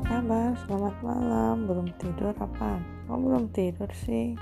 apa kabar? Selamat malam. Belum tidur apa? Kok belum tidur sih?